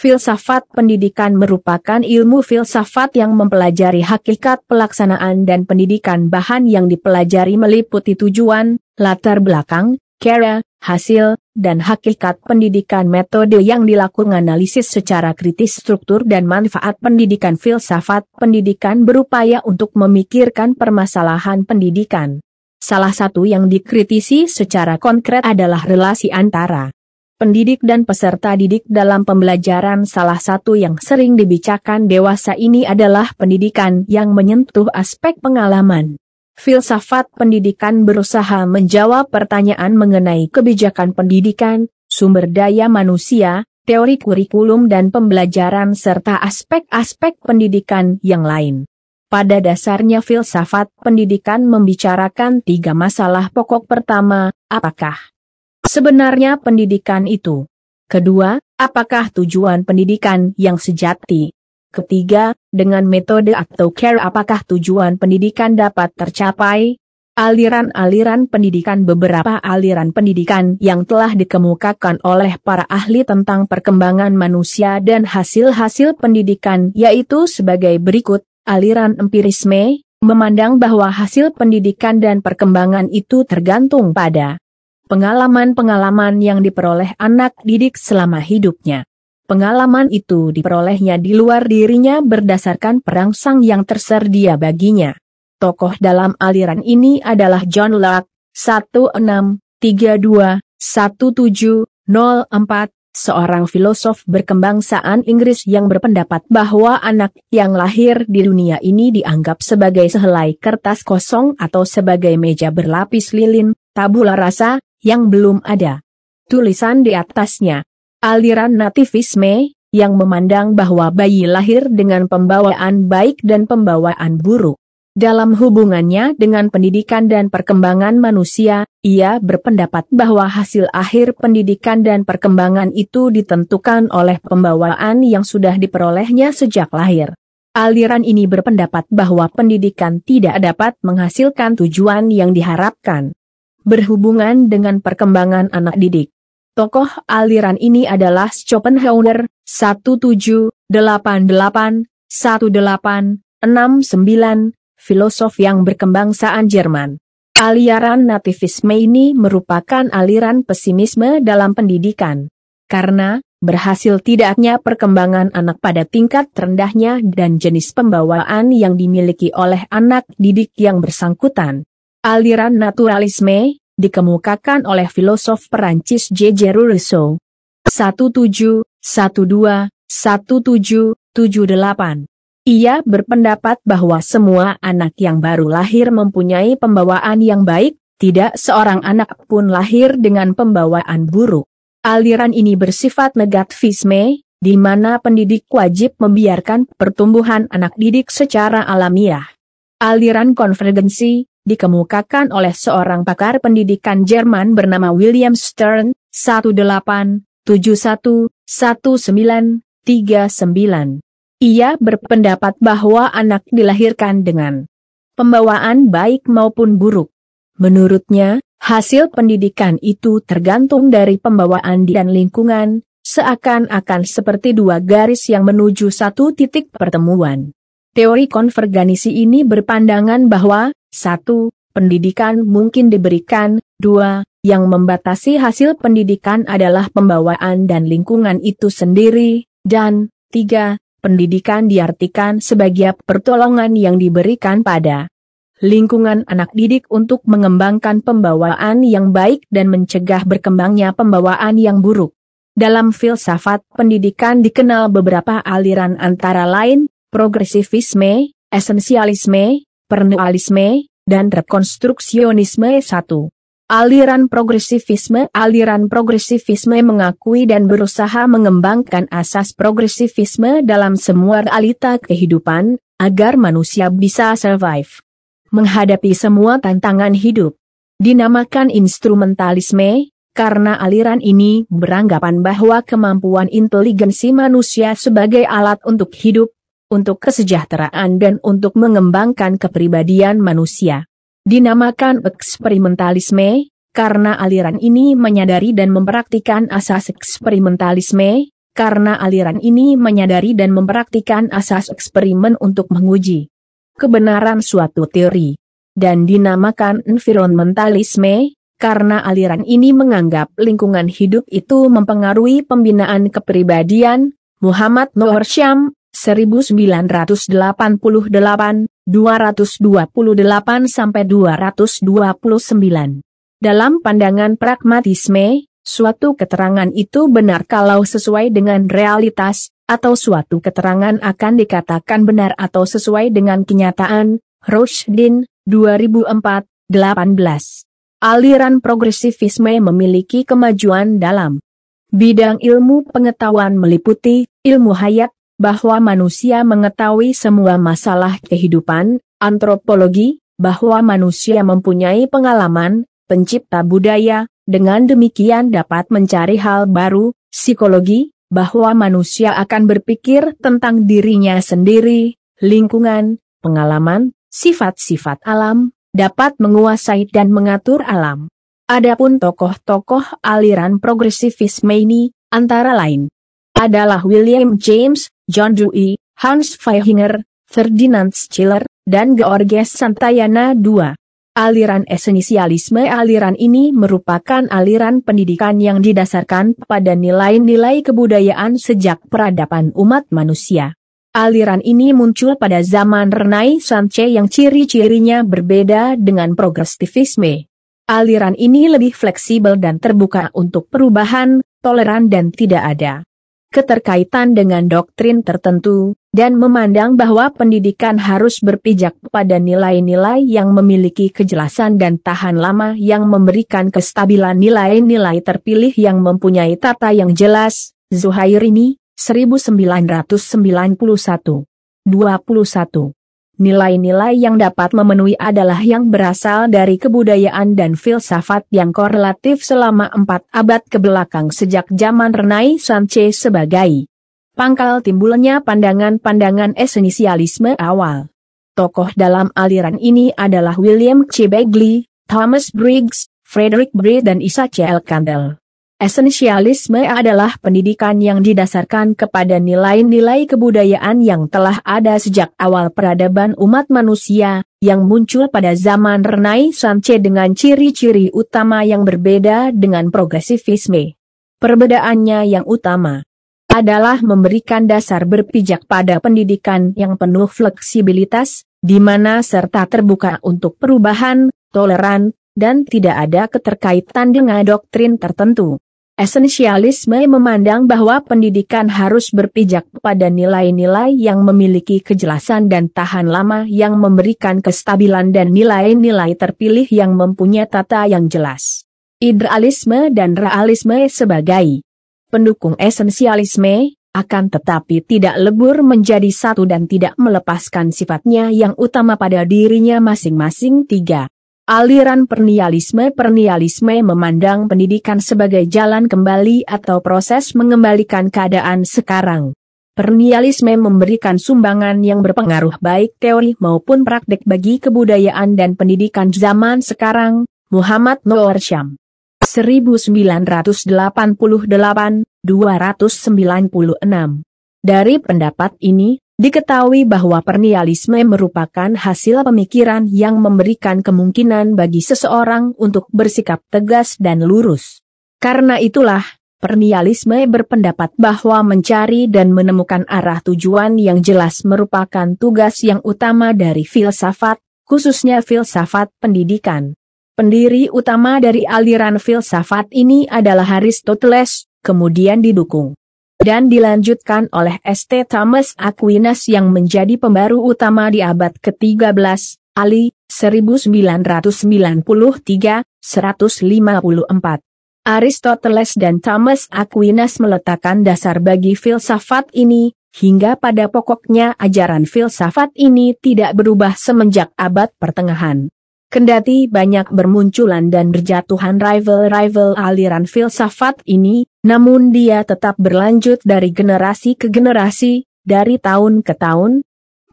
Filsafat pendidikan merupakan ilmu filsafat yang mempelajari hakikat pelaksanaan dan pendidikan bahan yang dipelajari meliputi tujuan, latar belakang, cara, hasil, dan hakikat pendidikan metode yang dilakukan analisis secara kritis struktur dan manfaat pendidikan filsafat pendidikan berupaya untuk memikirkan permasalahan pendidikan. Salah satu yang dikritisi secara konkret adalah relasi antara pendidik dan peserta didik dalam pembelajaran salah satu yang sering dibicarakan dewasa ini adalah pendidikan yang menyentuh aspek pengalaman. Filsafat pendidikan berusaha menjawab pertanyaan mengenai kebijakan pendidikan, sumber daya manusia, teori kurikulum dan pembelajaran serta aspek-aspek pendidikan yang lain. Pada dasarnya filsafat pendidikan membicarakan tiga masalah pokok pertama, apakah sebenarnya pendidikan itu. Kedua, apakah tujuan pendidikan yang sejati? Ketiga, dengan metode atau care apakah tujuan pendidikan dapat tercapai? Aliran-aliran pendidikan Beberapa aliran pendidikan yang telah dikemukakan oleh para ahli tentang perkembangan manusia dan hasil-hasil pendidikan yaitu sebagai berikut, aliran empirisme, memandang bahwa hasil pendidikan dan perkembangan itu tergantung pada pengalaman-pengalaman yang diperoleh anak didik selama hidupnya. Pengalaman itu diperolehnya di luar dirinya berdasarkan perangsang yang tersedia baginya. Tokoh dalam aliran ini adalah John Locke, 1632-1704, seorang filosof berkebangsaan Inggris yang berpendapat bahwa anak yang lahir di dunia ini dianggap sebagai sehelai kertas kosong atau sebagai meja berlapis lilin, tabula rasa, yang belum ada. Tulisan di atasnya. Aliran nativisme, yang memandang bahwa bayi lahir dengan pembawaan baik dan pembawaan buruk. Dalam hubungannya dengan pendidikan dan perkembangan manusia, ia berpendapat bahwa hasil akhir pendidikan dan perkembangan itu ditentukan oleh pembawaan yang sudah diperolehnya sejak lahir. Aliran ini berpendapat bahwa pendidikan tidak dapat menghasilkan tujuan yang diharapkan berhubungan dengan perkembangan anak didik. Tokoh aliran ini adalah Schopenhauer, 1788-1869, filosof yang berkebangsaan Jerman. Aliran nativisme ini merupakan aliran pesimisme dalam pendidikan. Karena, berhasil tidaknya perkembangan anak pada tingkat terendahnya dan jenis pembawaan yang dimiliki oleh anak didik yang bersangkutan. Aliran naturalisme, dikemukakan oleh filosof Perancis J.J. Rousseau. 17, 12, 17, 78. Ia berpendapat bahwa semua anak yang baru lahir mempunyai pembawaan yang baik, tidak seorang anak pun lahir dengan pembawaan buruk. Aliran ini bersifat negativisme, di mana pendidik wajib membiarkan pertumbuhan anak didik secara alamiah. Aliran konvergensi, dikemukakan oleh seorang pakar pendidikan Jerman bernama William Stern, 1871-1939. Ia berpendapat bahwa anak dilahirkan dengan pembawaan baik maupun buruk. Menurutnya, hasil pendidikan itu tergantung dari pembawaan dan lingkungan, seakan-akan seperti dua garis yang menuju satu titik pertemuan. Teori konvergensi ini berpandangan bahwa satu, Pendidikan mungkin diberikan, dua, Yang membatasi hasil pendidikan adalah pembawaan dan lingkungan itu sendiri, dan tiga, Pendidikan diartikan sebagai pertolongan yang diberikan pada lingkungan anak didik untuk mengembangkan pembawaan yang baik dan mencegah berkembangnya pembawaan yang buruk. Dalam filsafat pendidikan dikenal beberapa aliran antara lain, progresivisme, esensialisme, pernualisme, dan rekonstruksionisme 1. Aliran progresivisme Aliran progresivisme mengakui dan berusaha mengembangkan asas progresivisme dalam semua realita kehidupan, agar manusia bisa survive. Menghadapi semua tantangan hidup. Dinamakan instrumentalisme, karena aliran ini beranggapan bahwa kemampuan inteligensi manusia sebagai alat untuk hidup, untuk kesejahteraan dan untuk mengembangkan kepribadian manusia. Dinamakan eksperimentalisme, karena aliran ini menyadari dan mempraktikkan asas eksperimentalisme, karena aliran ini menyadari dan mempraktikkan asas eksperimen untuk menguji kebenaran suatu teori. Dan dinamakan environmentalisme, karena aliran ini menganggap lingkungan hidup itu mempengaruhi pembinaan kepribadian, Muhammad Noor Syam, 1988, 228 sampai 229. Dalam pandangan pragmatisme, suatu keterangan itu benar kalau sesuai dengan realitas, atau suatu keterangan akan dikatakan benar atau sesuai dengan kenyataan, Rushdin, 2004, 18. Aliran progresivisme memiliki kemajuan dalam bidang ilmu pengetahuan meliputi ilmu hayat, bahwa manusia mengetahui semua masalah kehidupan, antropologi, bahwa manusia mempunyai pengalaman, pencipta budaya, dengan demikian dapat mencari hal baru, psikologi, bahwa manusia akan berpikir tentang dirinya sendiri, lingkungan, pengalaman, sifat-sifat alam, dapat menguasai dan mengatur alam. Adapun tokoh-tokoh aliran progresivisme ini, antara lain, adalah William James, John Dewey, Hans Feihinger, Ferdinand Schiller, dan Georges Santayana II. Aliran esensialisme aliran ini merupakan aliran pendidikan yang didasarkan pada nilai-nilai kebudayaan sejak peradaban umat manusia. Aliran ini muncul pada zaman Renaissance yang ciri-cirinya berbeda dengan progresivisme. Aliran ini lebih fleksibel dan terbuka untuk perubahan, toleran dan tidak ada keterkaitan dengan doktrin tertentu, dan memandang bahwa pendidikan harus berpijak pada nilai-nilai yang memiliki kejelasan dan tahan lama yang memberikan kestabilan nilai-nilai terpilih yang mempunyai tata yang jelas. Zuhairini, 1991. 21. Nilai-nilai yang dapat memenuhi adalah yang berasal dari kebudayaan dan filsafat yang korelatif selama empat abad ke belakang sejak zaman Renaissance sebagai pangkal timbulnya pandangan-pandangan esensialisme awal. Tokoh dalam aliran ini adalah William C. Bagley, Thomas Briggs, Frederick Breed dan Isaac. L. Campbell. Esensialisme adalah pendidikan yang didasarkan kepada nilai-nilai kebudayaan yang telah ada sejak awal peradaban umat manusia, yang muncul pada zaman Renaissance dengan ciri-ciri utama yang berbeda dengan progresivisme. Perbedaannya yang utama adalah memberikan dasar berpijak pada pendidikan yang penuh fleksibilitas, di mana serta terbuka untuk perubahan, toleran, dan tidak ada keterkaitan dengan doktrin tertentu. Esensialisme memandang bahwa pendidikan harus berpijak pada nilai-nilai yang memiliki kejelasan dan tahan lama yang memberikan kestabilan dan nilai-nilai terpilih yang mempunyai tata yang jelas. Idealisme dan realisme sebagai pendukung esensialisme, akan tetapi tidak lebur menjadi satu dan tidak melepaskan sifatnya yang utama pada dirinya masing-masing tiga. Aliran pernialisme Pernialisme memandang pendidikan sebagai jalan kembali atau proses mengembalikan keadaan sekarang. Pernialisme memberikan sumbangan yang berpengaruh baik teori maupun praktik bagi kebudayaan dan pendidikan zaman sekarang, Muhammad Noor Syam. 1988, 296. Dari pendapat ini, Diketahui bahwa pernialisme merupakan hasil pemikiran yang memberikan kemungkinan bagi seseorang untuk bersikap tegas dan lurus. Karena itulah, pernialisme berpendapat bahwa mencari dan menemukan arah tujuan yang jelas merupakan tugas yang utama dari filsafat, khususnya filsafat pendidikan. Pendiri utama dari aliran filsafat ini adalah Aristoteles, kemudian didukung dan dilanjutkan oleh St. Thomas Aquinas yang menjadi pembaru utama di abad ke-13, Ali, 1993, 154. Aristoteles dan Thomas Aquinas meletakkan dasar bagi filsafat ini, hingga pada pokoknya ajaran filsafat ini tidak berubah semenjak abad pertengahan. Kendati banyak bermunculan dan berjatuhan rival-rival aliran filsafat ini, namun dia tetap berlanjut dari generasi ke generasi, dari tahun ke tahun,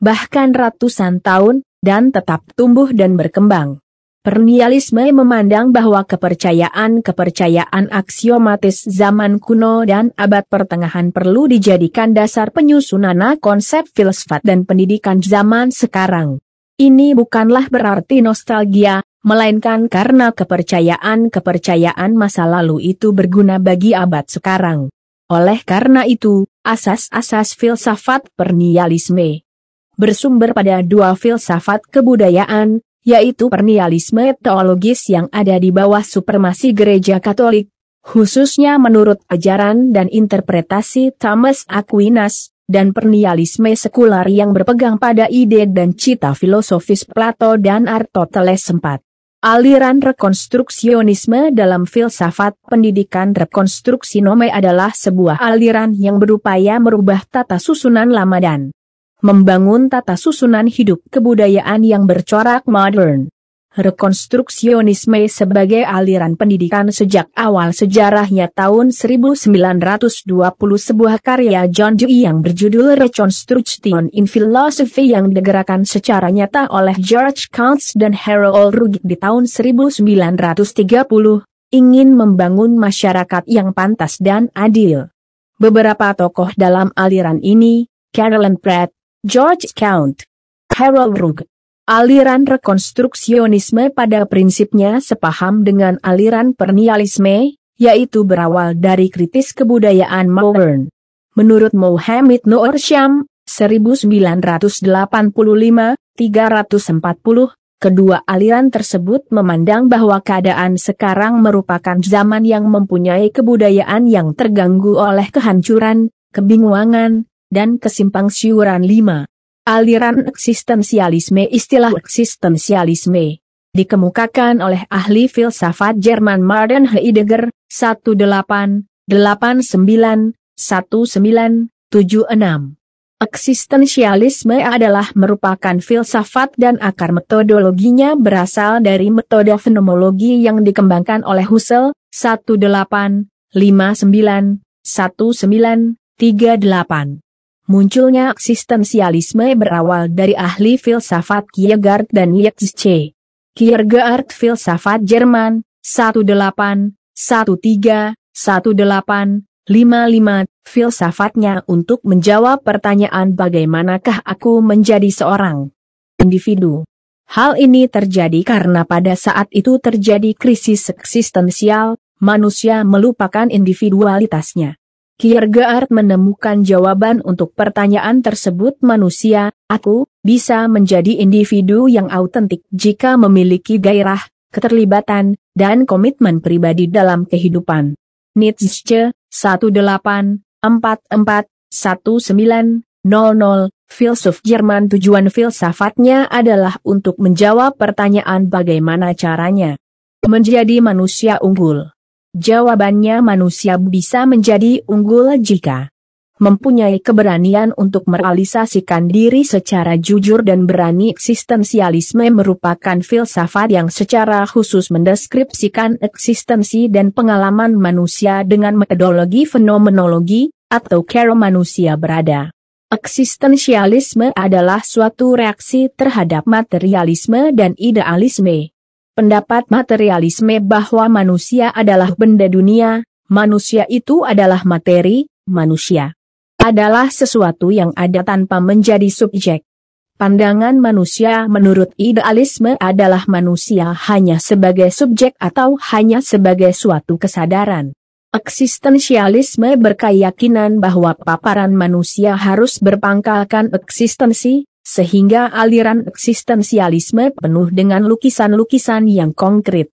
bahkan ratusan tahun, dan tetap tumbuh dan berkembang. Pernialisme memandang bahwa kepercayaan-kepercayaan aksiomatis zaman kuno dan abad pertengahan perlu dijadikan dasar penyusunan konsep filsafat dan pendidikan zaman sekarang. Ini bukanlah berarti nostalgia, melainkan karena kepercayaan-kepercayaan masa lalu itu berguna bagi abad sekarang. Oleh karena itu, asas-asas filsafat pernialisme bersumber pada dua filsafat kebudayaan, yaitu pernialisme teologis yang ada di bawah supremasi gereja katolik, khususnya menurut ajaran dan interpretasi Thomas Aquinas, dan pernialisme sekular yang berpegang pada ide dan cita filosofis Plato dan Aristoteles sempat. Aliran rekonstruksionisme dalam filsafat pendidikan rekonstruksi nome adalah sebuah aliran yang berupaya merubah tata susunan lama dan membangun tata susunan hidup kebudayaan yang bercorak modern. Rekonstruksionisme sebagai aliran pendidikan sejak awal sejarahnya tahun 1920 sebuah karya John Dewey yang berjudul Reconstruction in Philosophy yang digerakkan secara nyata oleh George Counts dan Harold Ruggie di tahun 1930, ingin membangun masyarakat yang pantas dan adil. Beberapa tokoh dalam aliran ini, Carolyn Pratt, George Count, Harold Rugg. Aliran rekonstruksionisme pada prinsipnya sepaham dengan aliran pernialisme, yaitu berawal dari kritis kebudayaan modern. Menurut Mohammed Noor Syam, 1985-340, kedua aliran tersebut memandang bahwa keadaan sekarang merupakan zaman yang mempunyai kebudayaan yang terganggu oleh kehancuran, kebingungan, dan kesimpang siuran 5. Aliran eksistensialisme Istilah eksistensialisme dikemukakan oleh ahli filsafat Jerman Martin Heidegger 1889-1976. Eksistensialisme adalah merupakan filsafat dan akar metodologinya berasal dari metode fenomenologi yang dikembangkan oleh Husserl 1859-1938. Munculnya eksistensialisme berawal dari ahli filsafat Kierkegaard dan Nietzsche. Kierkegaard filsafat Jerman, 18, 13, 18, 55, filsafatnya untuk menjawab pertanyaan bagaimanakah aku menjadi seorang individu. Hal ini terjadi karena pada saat itu terjadi krisis eksistensial, manusia melupakan individualitasnya. Kierkegaard menemukan jawaban untuk pertanyaan tersebut manusia, aku, bisa menjadi individu yang autentik jika memiliki gairah, keterlibatan, dan komitmen pribadi dalam kehidupan. Nietzsche, 1844 1900 filsuf Jerman tujuan filsafatnya adalah untuk menjawab pertanyaan bagaimana caranya menjadi manusia unggul. Jawabannya manusia bisa menjadi unggul jika mempunyai keberanian untuk merealisasikan diri secara jujur dan berani eksistensialisme merupakan filsafat yang secara khusus mendeskripsikan eksistensi dan pengalaman manusia dengan metodologi fenomenologi, atau cara manusia berada. Eksistensialisme adalah suatu reaksi terhadap materialisme dan idealisme pendapat materialisme bahwa manusia adalah benda dunia, manusia itu adalah materi, manusia adalah sesuatu yang ada tanpa menjadi subjek. Pandangan manusia menurut idealisme adalah manusia hanya sebagai subjek atau hanya sebagai suatu kesadaran. Eksistensialisme berkeyakinan bahwa paparan manusia harus berpangkalkan eksistensi, sehingga aliran eksistensialisme penuh dengan lukisan-lukisan yang konkret.